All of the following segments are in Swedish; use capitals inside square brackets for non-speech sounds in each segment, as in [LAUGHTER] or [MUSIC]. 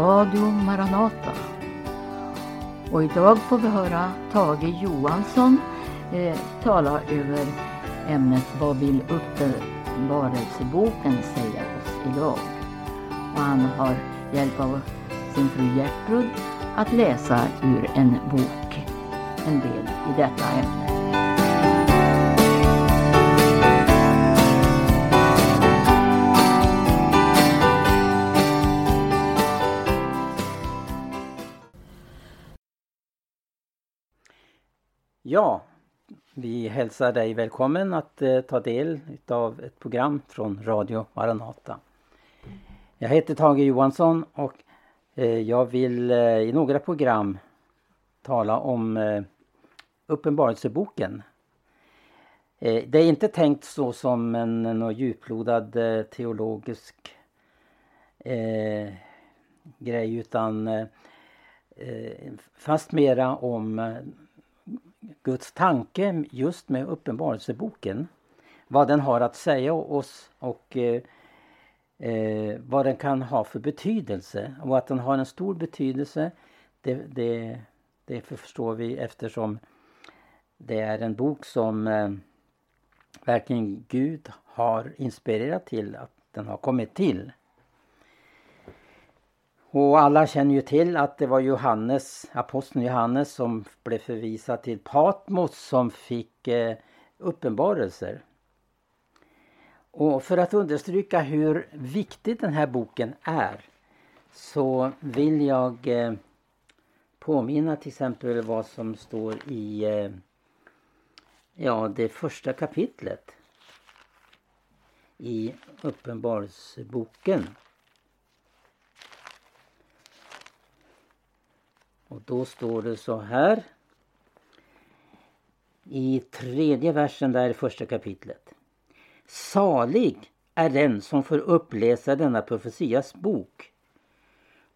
Radio Maranata. Och idag får vi höra Tage Johansson eh, tala över ämnet Vad vill Uppenbarelseboken säga oss idag? Och han har hjälp av sin fru Gertrud att läsa ur en bok, en del i detta ämne. Ja, vi hälsar dig välkommen att eh, ta del av ett program från Radio Maranata. Jag heter Tage Johansson och eh, jag vill eh, i några program tala om eh, Uppenbarelseboken. Eh, det är inte tänkt så som en, en djuplodad eh, teologisk eh, grej utan eh, fast mera om Guds tanke just med Uppenbarelseboken. Vad den har att säga oss och eh, eh, vad den kan ha för betydelse. Och att den har en stor betydelse det, det, det förstår vi eftersom det är en bok som eh, verkligen Gud har inspirerat till att den har kommit till. Och alla känner ju till att det var Johannes, aposteln Johannes som blev förvisad till Patmos som fick eh, uppenbarelser. Och för att understryka hur viktig den här boken är så vill jag eh, påminna till exempel vad som står i eh, ja, det första kapitlet i Uppenbarelseboken. Och då står det så här. I tredje versen där i första kapitlet. Salig är den som får uppläsa denna profetias bok.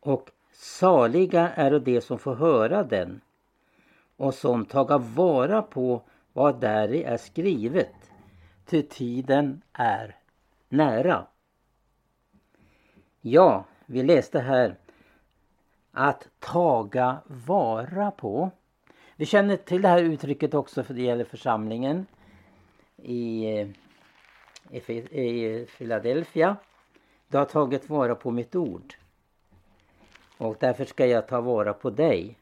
Och saliga är de som får höra den och som taga vara på vad däri är skrivet. Ty tiden är nära. Ja, vi läste här att taga vara på. Vi känner till det här uttrycket också för det gäller församlingen i, i, i Philadelphia. Du har tagit vara på mitt ord. Och därför ska jag ta vara på dig.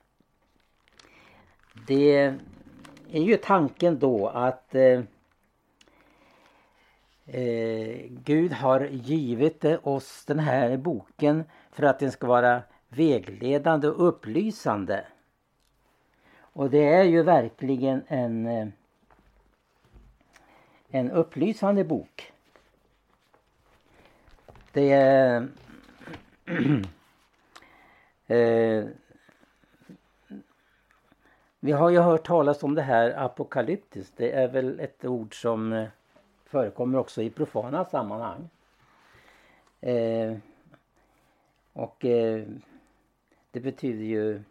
Det är ju tanken då att eh, eh, Gud har givit oss den här boken för att den ska vara vägledande och upplysande. Och det är ju verkligen en, eh, en upplysande bok. Det är [CLEARS THROAT] eh, vi har ju hört talas om det här apokalyptiskt. Det är väl ett ord som eh, förekommer också i profana sammanhang. Eh, och eh, det betyder ju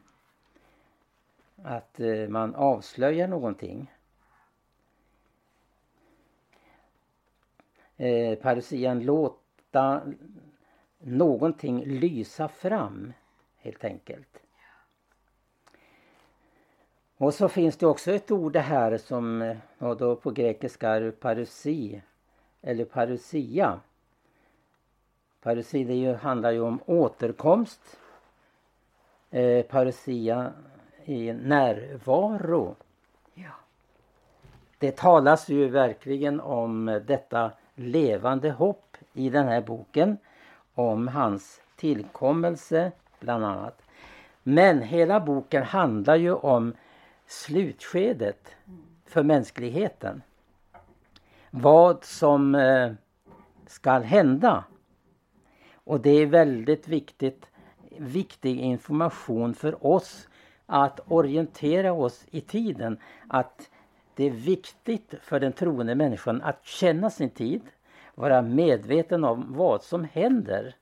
att eh, man avslöjar någonting. Eh, parusian låta någonting lysa fram helt enkelt. Och så finns det också ett ord här som eh, och då på grekiska är parusi eller parusia. Parusi det ju, handlar ju om återkomst eh, parousia i närvaro. Ja. Det talas ju verkligen om detta levande hopp i den här boken. Om hans tillkommelse bland annat. Men hela boken handlar ju om slutskedet för mänskligheten. Vad som eh, ska hända. Och det är väldigt viktigt viktig information för oss att orientera oss i tiden. Att det är viktigt för den troende människan att känna sin tid, vara medveten om vad som händer.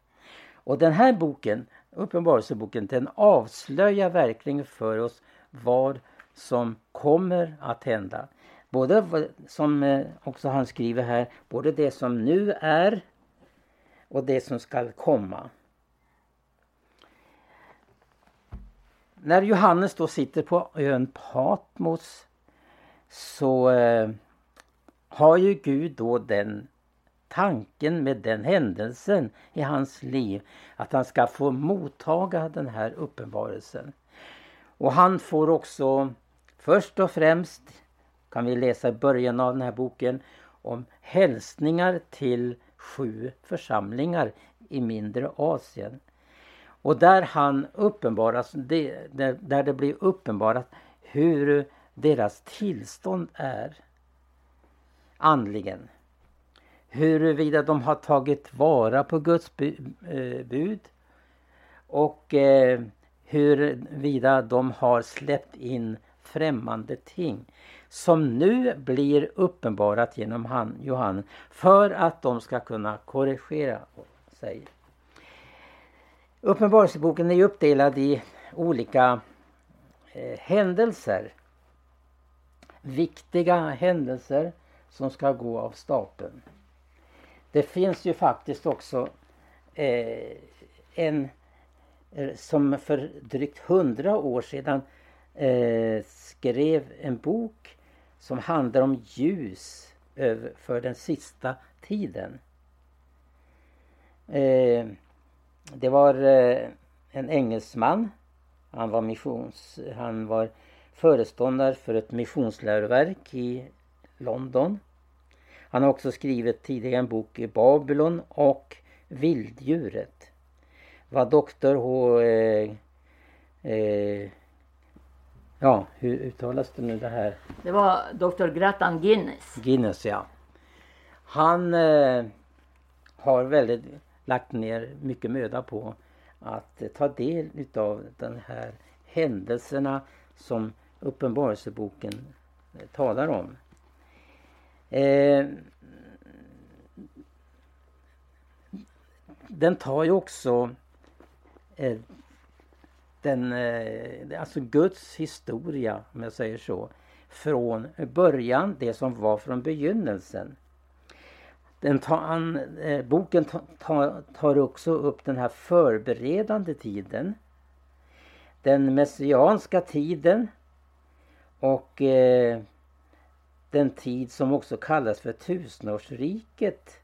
Och den här boken, Uppenbarelseboken, den avslöjar verkligen för oss vad som kommer att hända. Både som eh, också han skriver här, både det som nu är och det som skall komma. När Johannes då sitter på ön Patmos så eh, har ju Gud då den tanken med den händelsen i hans liv att han ska få mottaga den här uppenbarelsen. Och han får också först och främst, kan vi läsa i början av den här boken, om hälsningar till sju församlingar i mindre Asien. Och där han uppenbaras, där det blir uppenbarat hur deras tillstånd är andligen. Huruvida de har tagit vara på Guds eh, bud och eh, huruvida de har släppt in främmande ting som nu blir uppenbarat genom han, Johannes för att de ska kunna korrigera sig. Uppenbarelseboken är uppdelad i olika eh, händelser. Viktiga händelser som ska gå av stapeln. Det finns ju faktiskt också eh, en eh, som för drygt hundra år sedan eh, skrev en bok som handlar om ljus för den sista tiden. Eh, det var eh, en engelsman. Han var, missions, han var föreståndare för ett missionsläroverk i London. Han har också skrivit tidigare en bok i Babylon och Vilddjuret. Var doktor H... Eh, eh, ja, hur uttalas det nu det här? Det var doktor Grattan Guinness. Guinness, ja. Han eh, har väldigt lagt ner mycket möda på att ta del utav den här händelserna som Uppenbarelseboken eh, talar om. Eh, den tar ju också eh, den, eh, alltså Guds historia, om jag säger så, från början, det som var från begynnelsen. Den tar, eh, boken tar, tar också upp den här förberedande tiden. Den messianska tiden och eh, den tid som också kallas för tusenårsriket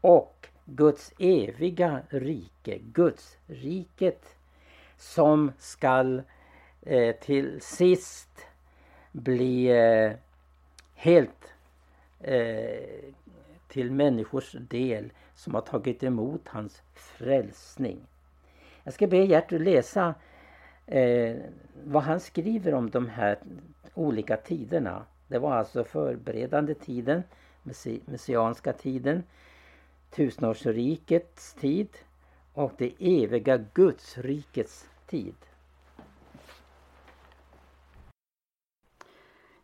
och Guds eviga rike, Guds riket som skall eh, till sist bli eh, helt eh, till människors del som har tagit emot hans frälsning. Jag ska be Gert läsa eh, vad han skriver om de här olika tiderna. Det var alltså förberedande tiden, messianska tiden, tusenårsrikets tid och det eviga Gudsrikets tid.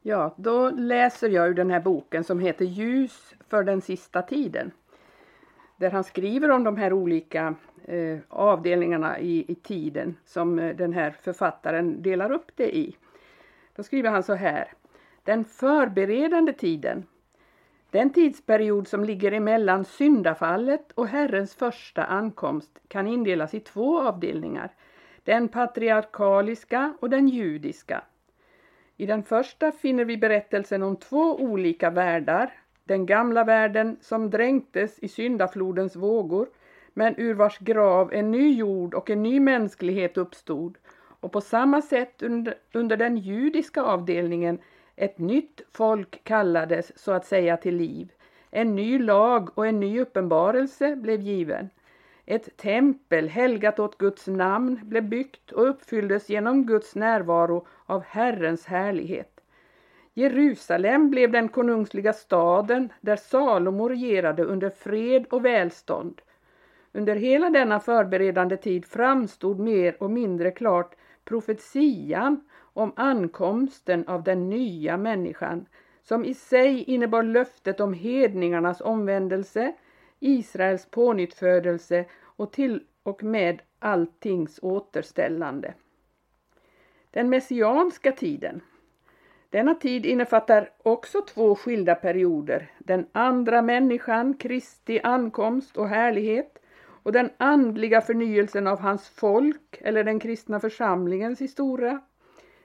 Ja, då läser jag ur den här boken som heter Ljus för den sista tiden. Där han skriver om de här olika eh, avdelningarna i, i tiden som eh, den här författaren delar upp det i. Då skriver han så här. Den förberedande tiden, den tidsperiod som ligger emellan syndafallet och Herrens första ankomst kan indelas i två avdelningar. Den patriarkaliska och den judiska. I den första finner vi berättelsen om två olika världar. Den gamla världen som dränktes i syndaflodens vågor men ur vars grav en ny jord och en ny mänsklighet uppstod. Och på samma sätt under, under den judiska avdelningen ett nytt folk kallades så att säga till liv. En ny lag och en ny uppenbarelse blev given. Ett tempel helgat åt Guds namn blev byggt och uppfylldes genom Guds närvaro av Herrens härlighet. Jerusalem blev den konungsliga staden där Salomo regerade under fred och välstånd. Under hela denna förberedande tid framstod mer och mindre klart profetian om ankomsten av den nya människan som i sig innebar löftet om hedningarnas omvändelse, Israels pånyttfödelse och till och med alltings återställande. Den messianska tiden. Denna tid innefattar också två skilda perioder. Den andra människan, Kristi ankomst och härlighet och den andliga förnyelsen av hans folk eller den kristna församlingens historia.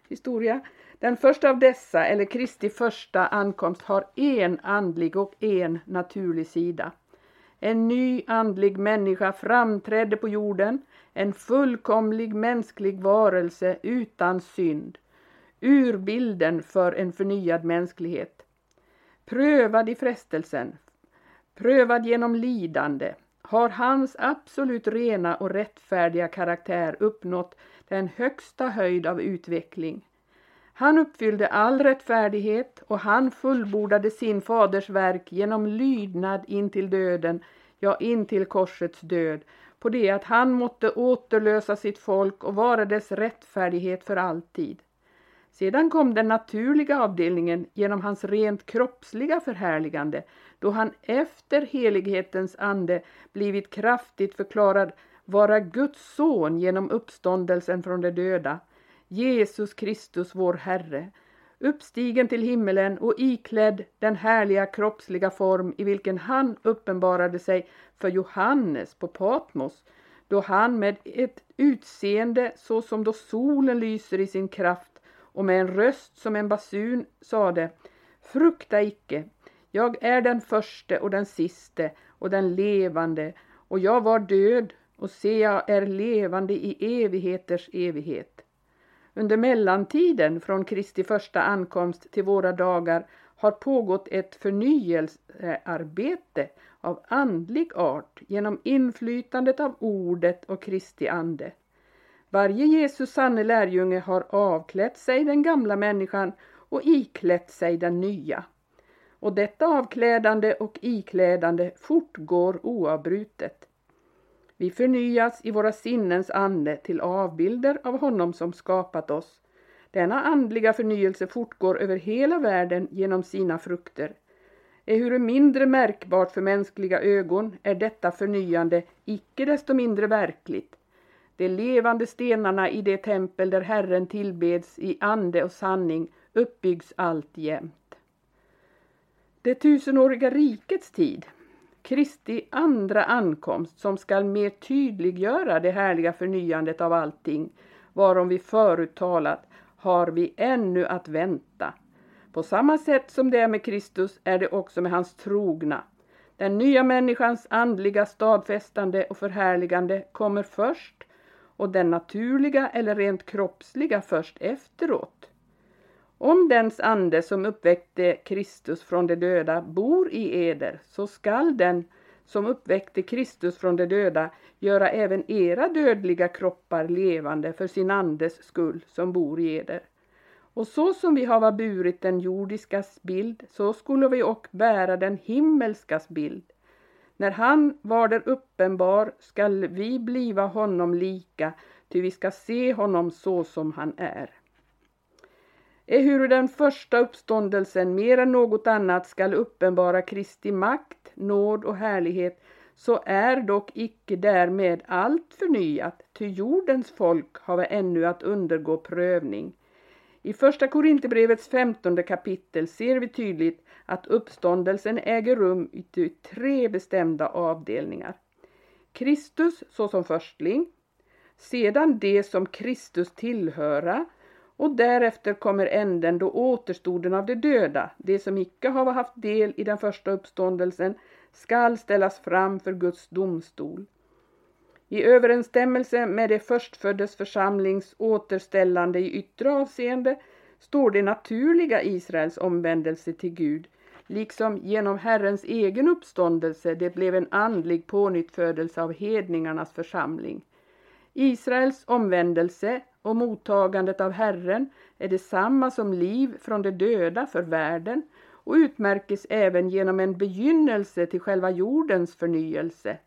historia. Den första av dessa, eller Kristi första ankomst, har en andlig och en naturlig sida. En ny andlig människa framträdde på jorden, en fullkomlig mänsklig varelse utan synd, urbilden för en förnyad mänsklighet. Prövad i frestelsen, prövad genom lidande, har hans absolut rena och rättfärdiga karaktär uppnått den högsta höjd av utveckling. Han uppfyllde all rättfärdighet och han fullbordade sin faders verk genom lydnad in till döden, ja in till korsets död, på det att han måtte återlösa sitt folk och vara dess rättfärdighet för alltid. Sedan kom den naturliga avdelningen genom hans rent kroppsliga förhärligande, då han efter helighetens ande blivit kraftigt förklarad vara Guds son genom uppståndelsen från de döda, Jesus Kristus vår Herre, uppstigen till himmelen och iklädd den härliga kroppsliga form i vilken han uppenbarade sig för Johannes på Patmos, då han med ett utseende så som då solen lyser i sin kraft och med en röst som en basun sade Frukta icke, jag är den förste och den siste och den levande och jag var död och se jag är levande i evigheters evighet. Under mellantiden från Kristi första ankomst till våra dagar har pågått ett förnyelsearbete av andlig art genom inflytandet av ordet och Kristi ande. Varje Jesus sanne lärjunge har avklätt sig den gamla människan och iklätt sig den nya. Och detta avklädande och iklädande fortgår oavbrutet. Vi förnyas i våra sinnens ande till avbilder av honom som skapat oss. Denna andliga förnyelse fortgår över hela världen genom sina frukter. Ehuru mindre märkbart för mänskliga ögon är detta förnyande icke desto mindre verkligt. De levande stenarna i det tempel där Herren tillbeds i ande och sanning uppbyggs alltjämt. Det tusenåriga rikets tid Kristi andra ankomst som skall mer tydliggöra det härliga förnyandet av allting, varom vi förut talat, har vi ännu att vänta. På samma sätt som det är med Kristus är det också med hans trogna. Den nya människans andliga stadfästande och förhärligande kommer först och den naturliga eller rent kroppsliga först efteråt. Om dens ande som uppväckte Kristus från de döda bor i eder, så skall den som uppväckte Kristus från de döda göra även era dödliga kroppar levande för sin andes skull som bor i eder. Och så som vi hava burit den jordiskas bild, så skulle vi och bära den himmelskas bild. När han var där uppenbar skall vi bliva honom lika, ty vi ska se honom så som han är ehuru den första uppståndelsen mer än något annat skall uppenbara Kristi makt, nåd och härlighet, så är dock icke därmed allt förnyat, ty jordens folk har ännu att undergå prövning. I första Korinthierbrevets femtonde kapitel ser vi tydligt att uppståndelsen äger rum i tre bestämda avdelningar. Kristus såsom förstling, sedan det som Kristus tillhöra och därefter kommer änden då återstoden av de döda, de som icke har haft del i den första uppståndelsen, skall ställas fram för Guds domstol. I överensstämmelse med det förstföddes församlings återställande i yttre avseende står det naturliga Israels omvändelse till Gud, liksom genom Herrens egen uppståndelse det blev en andlig pånyttfödelse av hedningarnas församling. Israels omvändelse och mottagandet av Herren är detsamma som liv från de döda för världen och utmärkes även genom en begynnelse till själva jordens förnyelse.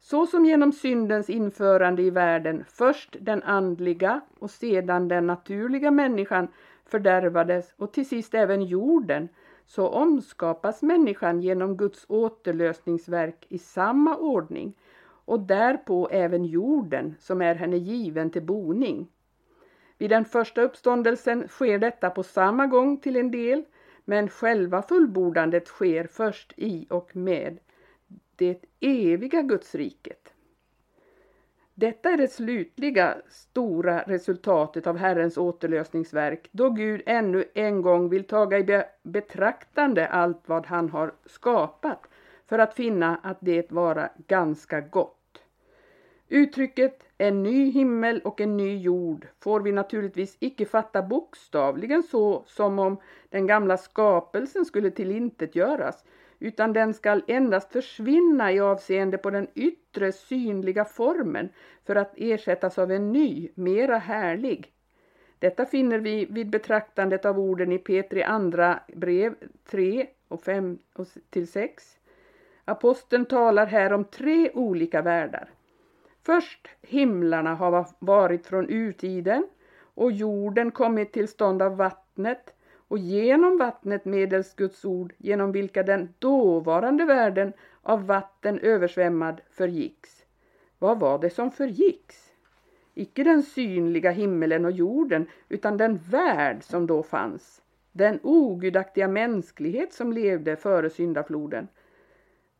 Så som genom syndens införande i världen först den andliga och sedan den naturliga människan fördärvades och till sist även jorden, så omskapas människan genom Guds återlösningsverk i samma ordning och därpå även jorden som är henne given till boning. Vid den första uppståndelsen sker detta på samma gång till en del, men själva fullbordandet sker först i och med det eviga Gudsriket. Detta är det slutliga stora resultatet av Herrens återlösningsverk då Gud ännu en gång vill taga i betraktande allt vad han har skapat för att finna att det vara ganska gott. Uttrycket en ny himmel och en ny jord får vi naturligtvis icke fatta bokstavligen så som om den gamla skapelsen skulle tillintetgöras utan den skall endast försvinna i avseende på den yttre synliga formen för att ersättas av en ny, mera härlig. Detta finner vi vid betraktandet av orden i Petri andra brev 3 och 5 till 6. Aposteln talar här om tre olika världar. Först himlarna har varit från urtiden och jorden kommit till stånd av vattnet och genom vattnet medels Guds ord genom vilka den dåvarande världen av vatten översvämmad förgicks. Vad var det som förgicks? Icke den synliga himmelen och jorden utan den värld som då fanns. Den ogudaktiga mänsklighet som levde före syndafloden.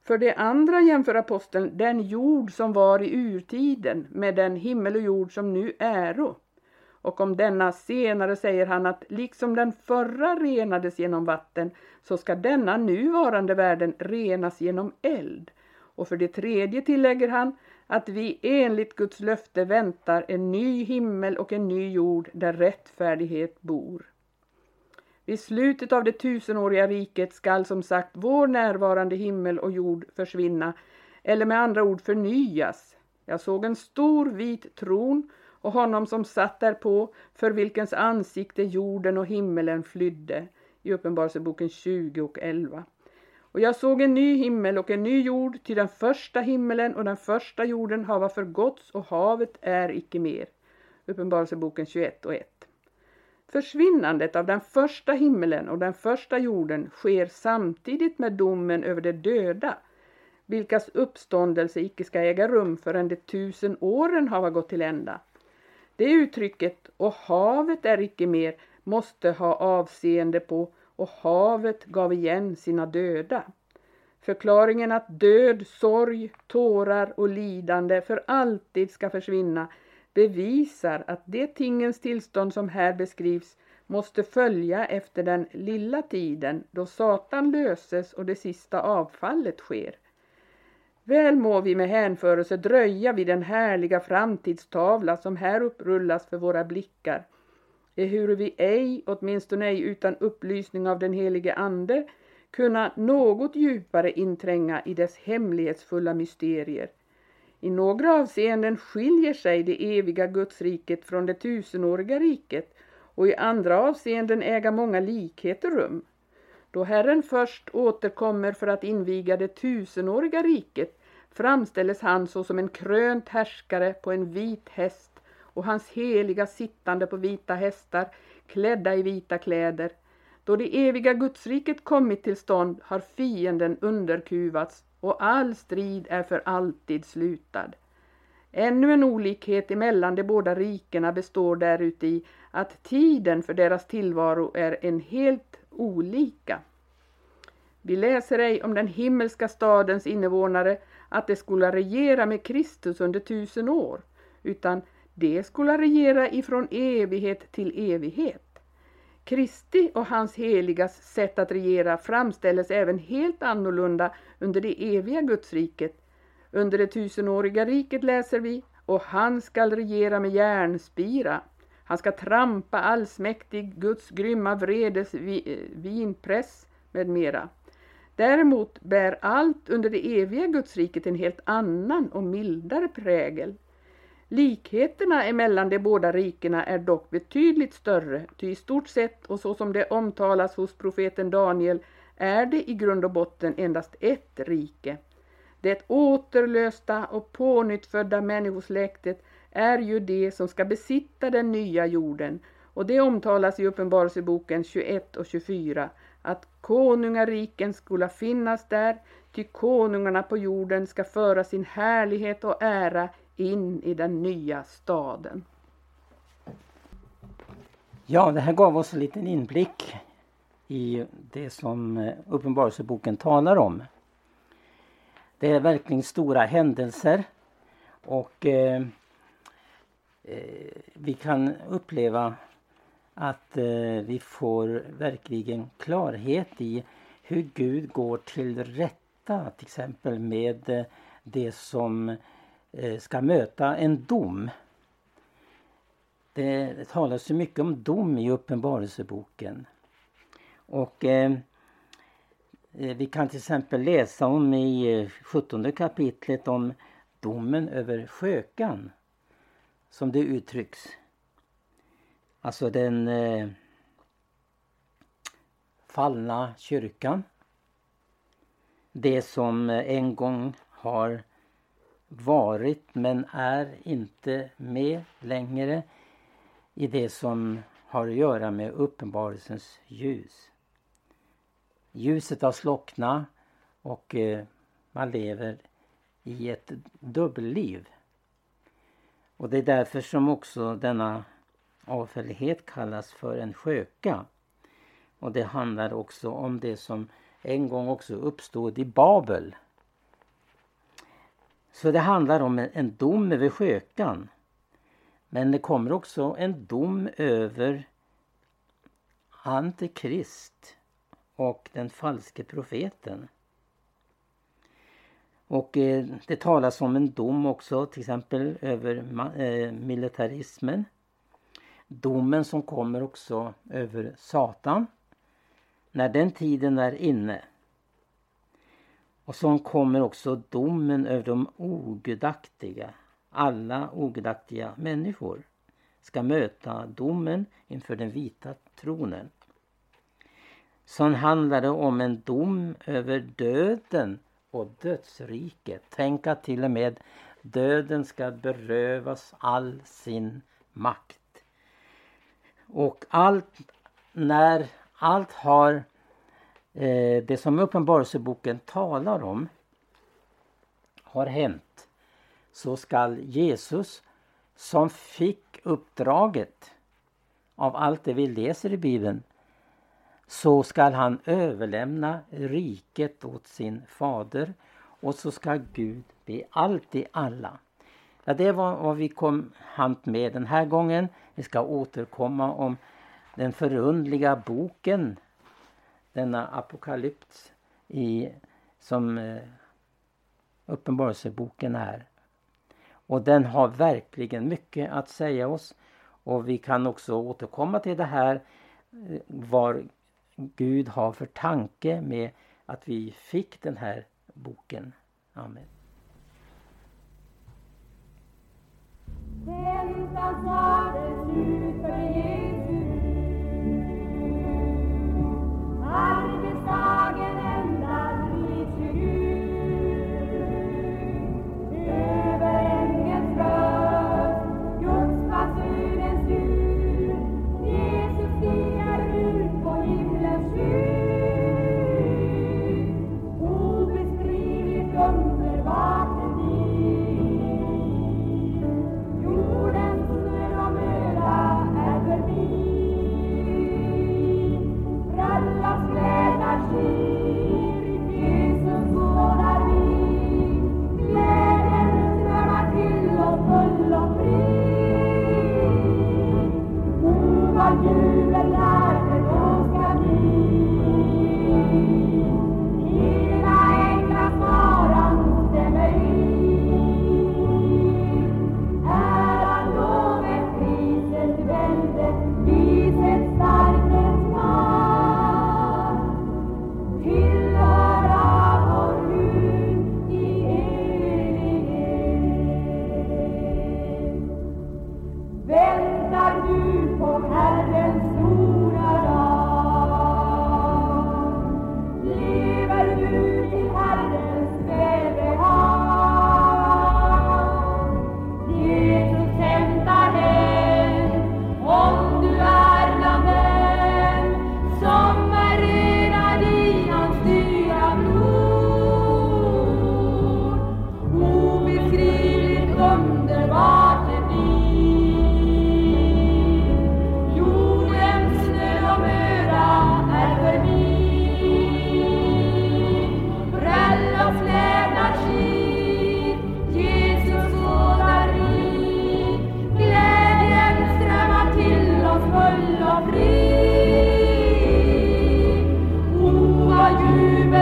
För det andra jämför aposteln den jord som var i urtiden med den himmel och jord som nu äro. Och om denna senare säger han att liksom den förra renades genom vatten så ska denna nuvarande världen renas genom eld. Och för det tredje tillägger han att vi enligt Guds löfte väntar en ny himmel och en ny jord där rättfärdighet bor. Vid slutet av det tusenåriga riket skall som sagt vår närvarande himmel och jord försvinna, eller med andra ord förnyas. Jag såg en stor vit tron och honom som satt därpå, för vilkens ansikte jorden och himmelen flydde. I Uppenbarelseboken 20 och 11. Och jag såg en ny himmel och en ny jord, till den första himmelen och den första jorden hava förgåtts och havet är icke mer. Uppenbarelseboken 21 och 1. Försvinnandet av den första himmelen och den första jorden sker samtidigt med domen över de döda, vilkas uppståndelse icke ska äga rum förrän de tusen åren hava gått till ända. Det uttrycket ”och havet är icke mer” måste ha avseende på ”och havet gav igen sina döda”. Förklaringen att död, sorg, tårar och lidande för alltid ska försvinna bevisar att det tingens tillstånd som här beskrivs måste följa efter den lilla tiden då Satan löses och det sista avfallet sker. Väl må vi med hänförelse dröja vid den härliga framtidstavla som här upprullas för våra blickar, ehuru vi ej, åtminstone ej utan upplysning av den helige Ande, kunna något djupare intränga i dess hemlighetsfulla mysterier. I några avseenden skiljer sig det eviga Gudsriket från det tusenåriga riket och i andra avseenden äga många likheter rum. Då Herren först återkommer för att inviga det tusenåriga riket framställes han såsom en krönt härskare på en vit häst och hans heliga sittande på vita hästar klädda i vita kläder. Då det eviga Gudsriket kommit till stånd har fienden underkuvats och all strid är för alltid slutad. Ännu en olikhet emellan de båda rikena består däruti att tiden för deras tillvaro är en helt olika. Vi läser ej om den himmelska stadens invånare att de skulle regera med Kristus under tusen år, utan de skulle regera ifrån evighet till evighet. Kristi och hans heligas sätt att regera framställes även helt annorlunda under det eviga Gudsriket. Under det tusenåriga riket läser vi och han skall regera med järnspira. Han ska trampa allsmäktig Guds grymma vredes vinpress med mera. Däremot bär allt under det eviga Gudsriket en helt annan och mildare prägel. Likheterna emellan de båda rikena är dock betydligt större, ty i stort sett och så som det omtalas hos profeten Daniel är det i grund och botten endast ett rike. Det återlösta och pånyttfödda människosläktet är ju det som ska besitta den nya jorden och det omtalas i Uppenbarelseboken 21 och 24 att konungariken skola finnas där, ty konungarna på jorden ska föra sin härlighet och ära in i den nya staden. Ja, det här gav oss en liten inblick i det som eh, Uppenbarelseboken talar om. Det är verkligen stora händelser och eh, eh, vi kan uppleva att eh, vi får verkligen klarhet i hur Gud går till rätta till exempel med eh, det som eh, Eh, ska möta en dom. Det talas ju mycket om dom i Uppenbarelseboken. Och eh, eh vi kan till exempel läsa om i eh, 17 kapitlet om domen över skökan. Som det uttrycks. Alltså den eh, fallna kyrkan. Det som en gång har varit men är inte med längre i det som har att göra med uppenbarelsens ljus. Ljuset har slocknat och eh, man lever i ett dubbelliv. Och det är därför som också denna avfällighet kallas för en sköka. Och det handlar också om det som en gång också uppstod i Babel. Så det handlar om en dom över skökan. Men det kommer också en dom över Antikrist och den falske profeten. Och eh, det talas om en dom också till exempel över eh, militarismen. Domen som kommer också över Satan när den tiden är inne. Och så kommer också domen över de ogudaktiga. Alla ogudaktiga människor ska möta domen inför den vita tronen. Sen handlar det om en dom över döden och dödsriket. Tänk att till och med döden ska berövas all sin makt. Och allt, när allt har eh, det som Uppenbarelseboken talar om har hänt så skall Jesus som fick uppdraget av allt det vi läser i Bibeln så skall han överlämna riket åt sin fader och så ska Gud be allt i alla. Ja, det var vad vi kom hand med den här gången. Vi ska återkomma om den förundliga boken, denna apokalyps i, som eh, Uppenbarelseboken är. Och den har verkligen mycket att säga oss. Och vi kan också återkomma till det här eh, vad Gud har för tanke med att vi fick den här boken. Amen. Väntan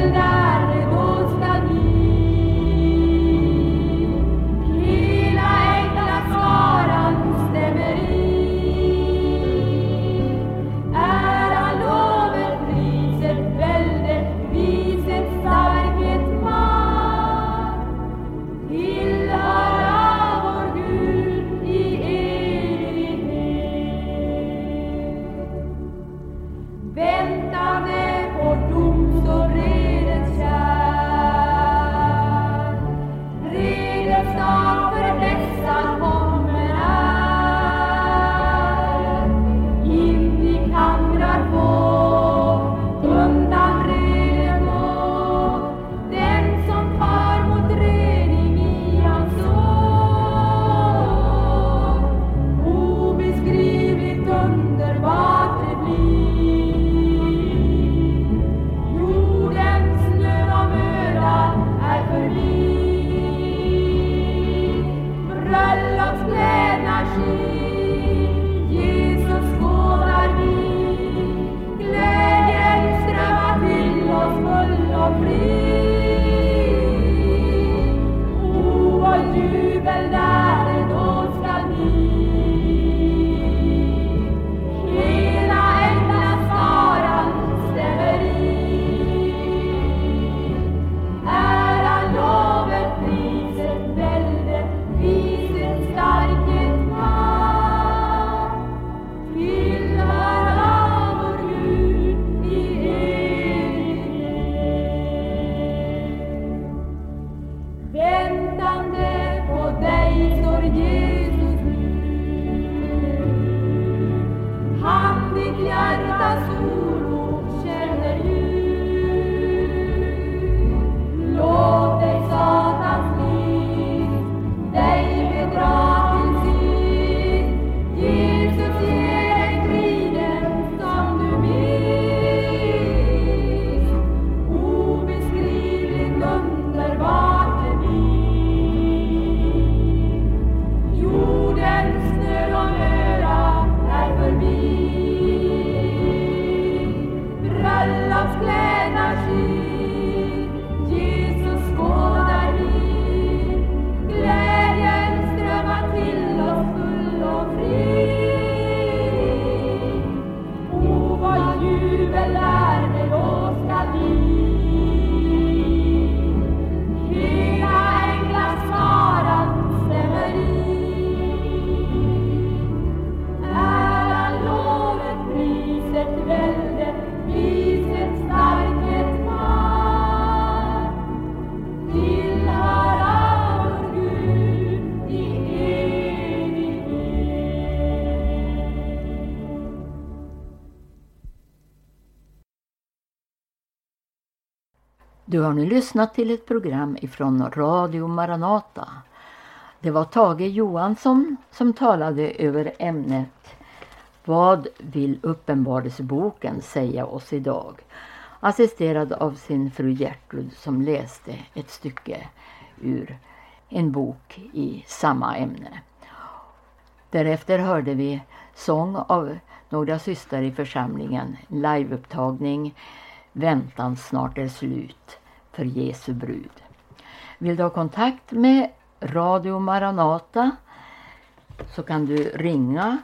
igualdad. Yeah. Du har nu lyssnat till ett program ifrån Radio Maranata. Det var Tage Johansson som talade över ämnet Vad vill Uppenbarelseboken säga oss idag? Assisterad av sin fru Gertrud som läste ett stycke ur en bok i samma ämne. Därefter hörde vi sång av några systrar i församlingen, liveupptagning Väntan snart är slut för Jesu brud. Vill du ha kontakt med Radio Maranata så kan du ringa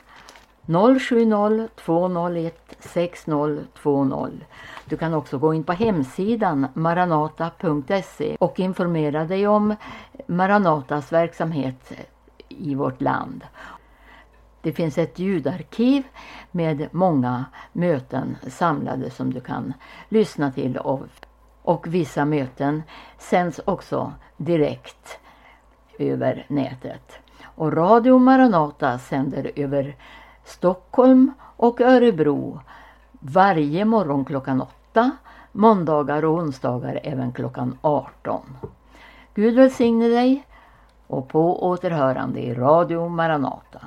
070-201 6020. Du kan också gå in på hemsidan maranata.se och informera dig om Maranatas verksamhet i vårt land. Det finns ett ljudarkiv med många möten samlade som du kan lyssna till och, och vissa möten sänds också direkt över nätet. Och Radio Maranata sänder över Stockholm och Örebro varje morgon klockan 8, måndagar och onsdagar även klockan 18. Gud välsigne dig och på återhörande i Radio Maranata.